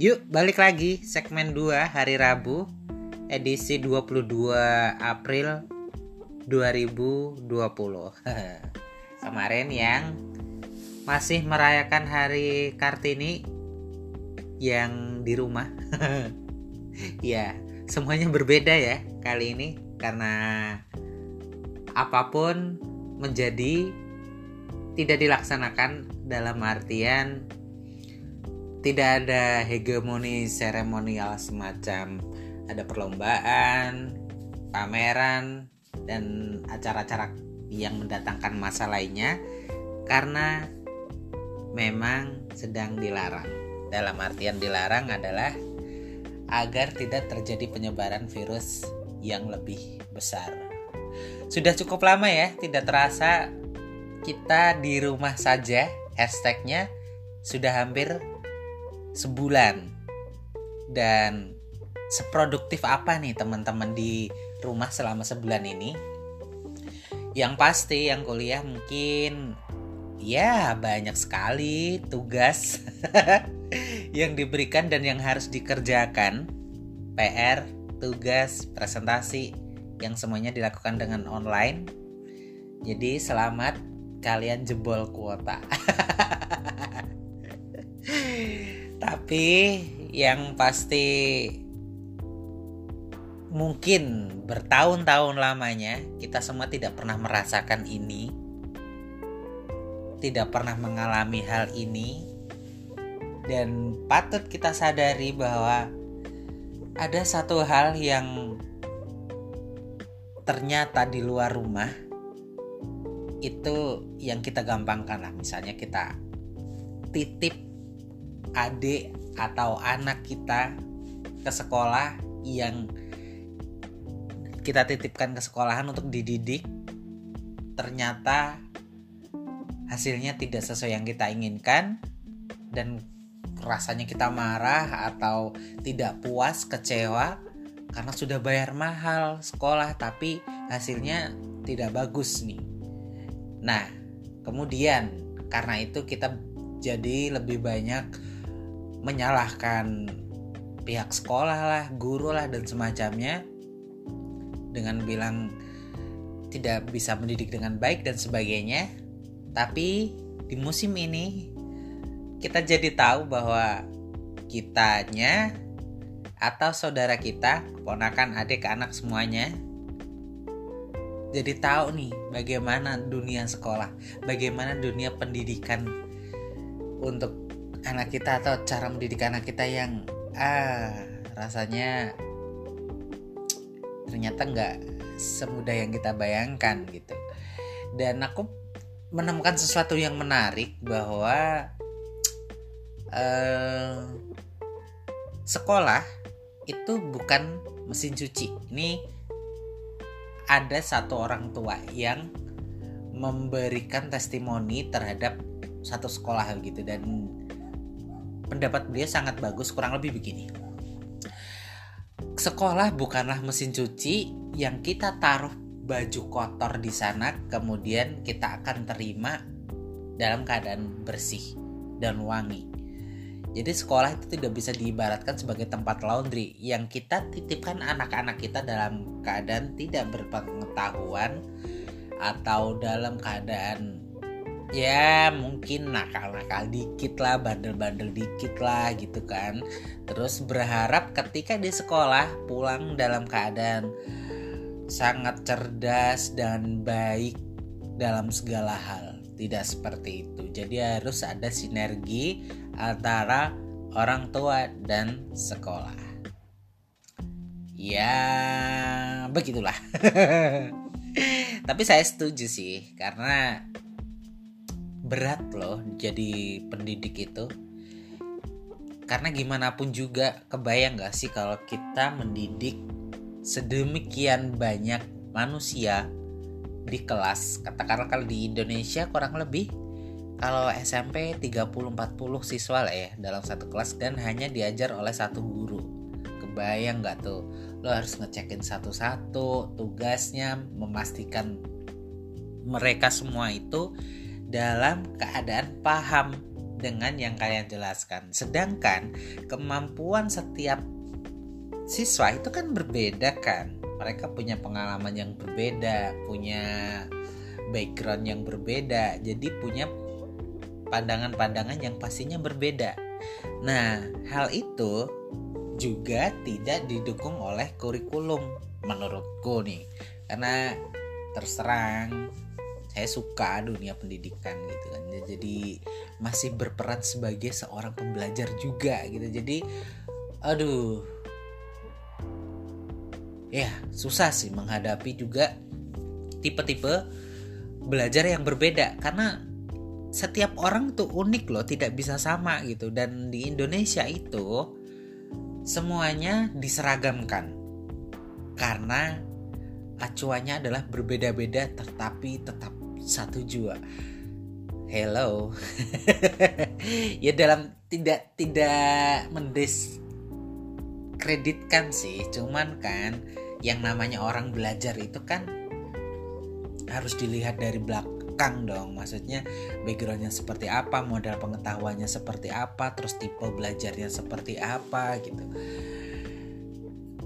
Yuk balik lagi. Segmen 2 hari Rabu edisi 22 April 2020 Kemarin yang masih merayakan hari Kartini yang di rumah. Ya semuanya berbeda ya kali ini karena apa pun menjadi tidak dilaksanakan dalam artian tidak ada hegemoni seremonial semacam ada perlombaan, pameran dan acara-acara yang mendatangkan masa lainnya karena memang sedang dilarang. Dalam artian dilarang adalah agar tidak terjadi penyebaran virus yang lebih besar. Sudah cukup lama ya, tidak terasa kita di rumah saja. Hashtagnya sudah hampir sebulan. Dan seproduktif apa nih teman-teman di rumah selama sebulan ini? Yang pasti yang kuliah mungkin ya banyak sekali tugas yang diberikan dan yang harus dikerjakan. PR tugas presentasi yang semuanya dilakukan dengan online. Jadi selamat kalian jebol kuota Tapi yang pasti mungkin bertahun-tahun lamanya kita semua tidak pernah merasakan ini. Tidak pernah mengalami hal ini. Dan patut kita sadari bahwa ada satu hal yang ternyata di luar rumah itu yang kita gampangkan lah misalnya kita titip adik atau anak kita ke sekolah yang kita titipkan ke sekolahan untuk dididik ternyata hasilnya tidak sesuai yang kita inginkan dan rasanya kita marah atau tidak puas kecewa karena sudah bayar mahal sekolah tapi hasilnya tidak bagus nih. Nah, kemudian karena itu kita jadi lebih banyak menyalahkan pihak sekolah lah, guru lah dan semacamnya dengan bilang tidak bisa mendidik dengan baik dan sebagainya. Tapi di musim ini kita jadi tahu bahwa kitanya atau saudara kita, keponakan, adik, anak semuanya jadi tahu nih bagaimana dunia sekolah, bagaimana dunia pendidikan untuk anak kita atau cara mendidik anak kita yang ah rasanya ternyata nggak semudah yang kita bayangkan gitu. Dan aku menemukan sesuatu yang menarik bahwa uh, sekolah itu bukan mesin cuci. Ini ada satu orang tua yang memberikan testimoni terhadap satu sekolah gitu. Dan pendapat beliau sangat bagus kurang lebih begini. Sekolah bukanlah mesin cuci yang kita taruh baju kotor di sana kemudian kita akan terima dalam keadaan bersih dan wangi. Jadi sekolah itu tidak bisa diibaratkan sebagai tempat laundry. Yang kita titipkan anak-anak kita dalam keadaan tidak berpengetahuan atau dalam keadaan ya mungkin nakal-nakal dikit lah bandel-bandel dikit lah gitu kan. Terus berharap ketika di sekolah pulang dalam keadaan sangat cerdas dan baik dalam segala hal. Tidak seperti itu. Jadi harus ada sinergi antara orang tua dan sekolah. Ya begitulah. Tapi saya setuju sih karena berat loh jadi pendidik itu. Karena gimana pun juga kebayang gak sih kalau kita mendidik sedemikian banyak manusia di kelas? Katakanlah kalau di Indonesia kurang lebih kalau SMP 30-40 siswa lah ya dalam satu kelas dan hanya diajar oleh satu guru. Kebayang gak tuh? Lo harus ngecekin satu-satu tugasnya memastikan mereka semua itu dalam keadaan paham dengan yang kalian jelaskan. Sedangkan kemampuan setiap siswa itu kan berbeda kan. Mereka punya pengalaman yang berbeda, punya background yang berbeda, jadi punya pandangan-pandangan yang pastinya berbeda. Nah, hal itu juga tidak didukung oleh kurikulum menurutku nih. Karena terserang saya suka dunia pendidikan gitu kan. Jadi masih berperan sebagai seorang pembelajar juga gitu. Jadi aduh. Ya susah sih menghadapi juga tipe-tipe belajar yang berbeda. Karena setiap orang tuh unik loh tidak bisa sama gitu. Dan di Indonesia itu semuanya diseragamkan. Karena acuannya adalah berbeda-beda tetapi tetap satu jua. Hello. Ya dalam tidak tidak mendiskreditkan sih cuman kan yang namanya orang belajar itu kan harus dilihat dari belakang dong. Maksudnya backgroundnya seperti apa modal pengetahuannya seperti apa terus tipe belajarnya seperti apa gitu.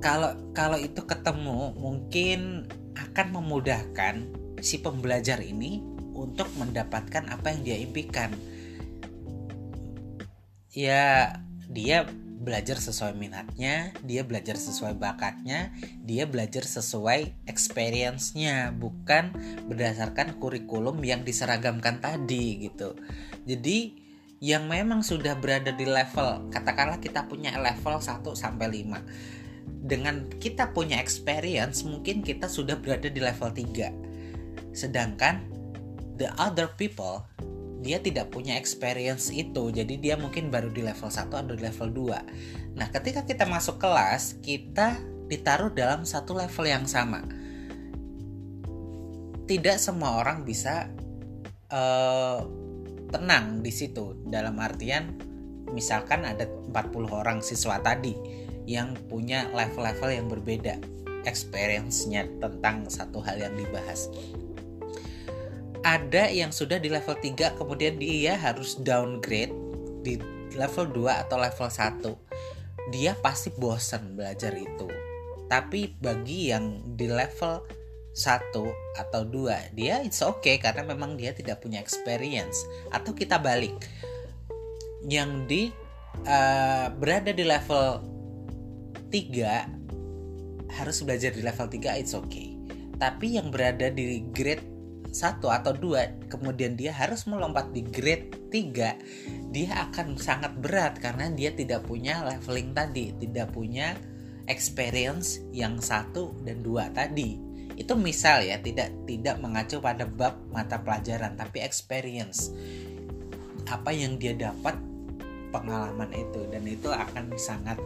Kalau kalau itu ketemu mungkin akan memudahkan si pembelajar ini untuk mendapatkan apa yang dia impikan. Ya, dia belajar sesuai minatnya, dia belajar sesuai bakatnya, dia belajar sesuai experience-nya, bukan berdasarkan kurikulum yang diseragamkan tadi gitu. Jadi yang memang sudah berada di level katakanlah kita punya level 1 sampai 5 dengan kita punya experience mungkin kita sudah berada di level 3 sedangkan the other people dia tidak punya experience itu. Jadi dia mungkin baru di level 1 atau di level 2 nah ketika kita masuk kelas kita ditaruh dalam satu level yang sama. Tidak semua orang bisa uh, tenang di situ. Dalam artian misalkan ada 40 orang siswa tadi yang punya level-level yang berbeda. Experience-nya tentang satu hal yang dibahas ada yang sudah di level 3 kemudian dia harus downgrade di level 2 atau level 1 dia pasti bosan belajar itu. Tapi bagi yang di level 1 atau 2 dia it's okay karena memang dia tidak punya experience. Atau kita balik. Yang di uh, berada di level 3 harus belajar di level 3 it's okay. Tapi yang berada di grade satu atau dua kemudian dia harus melompat di grade 3 dia akan sangat berat karena dia tidak punya leveling tadi tidak punya experience yang satu dan dua tadi itu misal ya tidak tidak mengacu pada bab mata pelajaran tapi experience apa yang dia dapat pengalaman itu dan itu akan sangat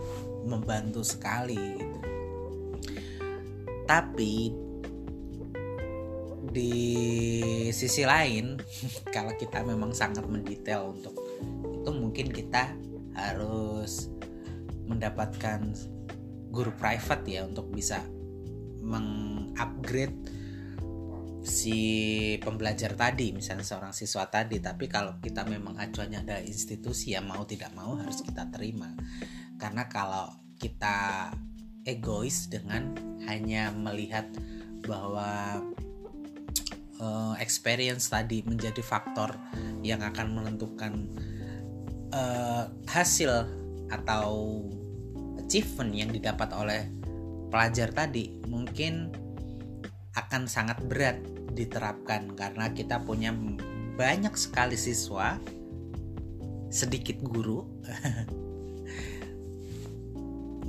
membantu sekali gitu. tapi di sisi lain kalau kita memang sangat mendetail untuk itu mungkin kita harus mendapatkan guru private ya untuk bisa mengupgrade si pembelajar tadi misalnya seorang siswa tadi. Tapi kalau kita memang acuannya ada institusi ya mau tidak mau harus kita terima. Karena kalau kita egois dengan hanya melihat bahwa uh, experience tadi menjadi faktor yang akan menentukan uh, hasil atau achievement yang didapat oleh pelajar tadi mungkin akan sangat berat diterapkan karena kita punya banyak sekali siswa sedikit guru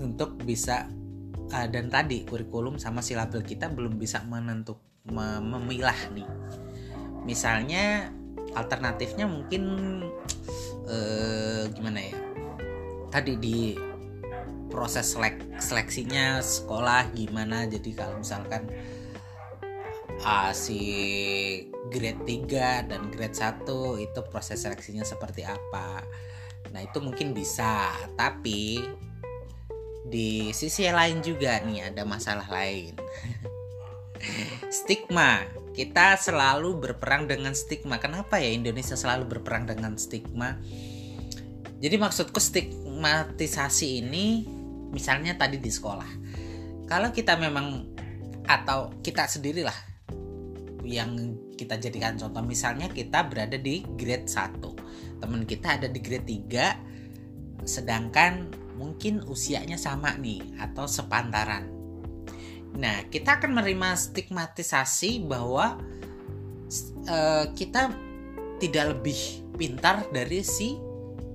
untuk bisa uh, dan tadi kurikulum sama silabel kita belum bisa menentukan memilah nih. Misalnya alternatifnya mungkin eh, gimana ya? Tadi di proses selek seleksinya sekolah gimana? Jadi kalau misalkan uh, si grade 3 dan grade 1 itu proses seleksinya seperti apa? Nah itu mungkin bisa tapi di sisi lain juga nih ada masalah lain stigma kita selalu berperang dengan stigma. Kenapa ya Indonesia selalu berperang dengan stigma? Jadi maksudku stigmatisasi ini misalnya tadi di sekolah. Kalau kita memang atau kita sendirilah yang kita jadikan contoh misalnya kita berada di grade 1. Teman kita ada di grade 3 sedangkan mungkin usianya sama nih atau sepantaran Nah, kita akan menerima stigmatisasi bahwa uh, kita tidak lebih pintar dari si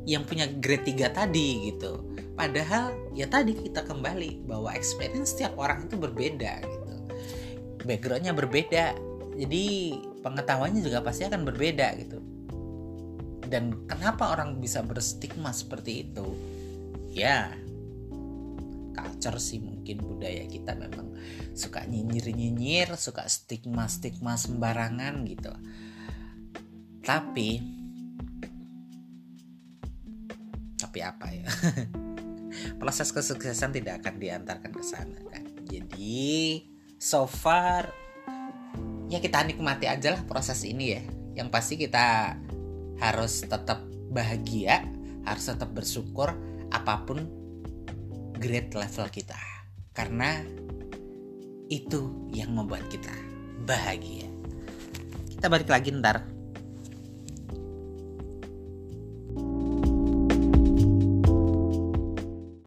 yang punya grade 3 tadi gitu. Padahal ya tadi kita kembali bahwa experience setiap orang itu berbeda gitu. Backgroundnya berbeda. Jadi pengetahuannya juga pasti akan berbeda gitu. Dan kenapa orang bisa berstigma seperti itu? Ya, culture sih mungkin budaya kita memang suka nyinyir-nyinyir, suka stigma-stigma sembarangan gitu. Tapi tapi apa ya? Proses kesuksesan tidak akan diantarkan ke sana kan. Jadi so far ya kita nikmati aja lah proses ini ya. Yang pasti kita harus tetap bahagia, harus tetap bersyukur apa pun grade level kita. Karena itu yang membuat kita bahagia. Kita balik lagi ntar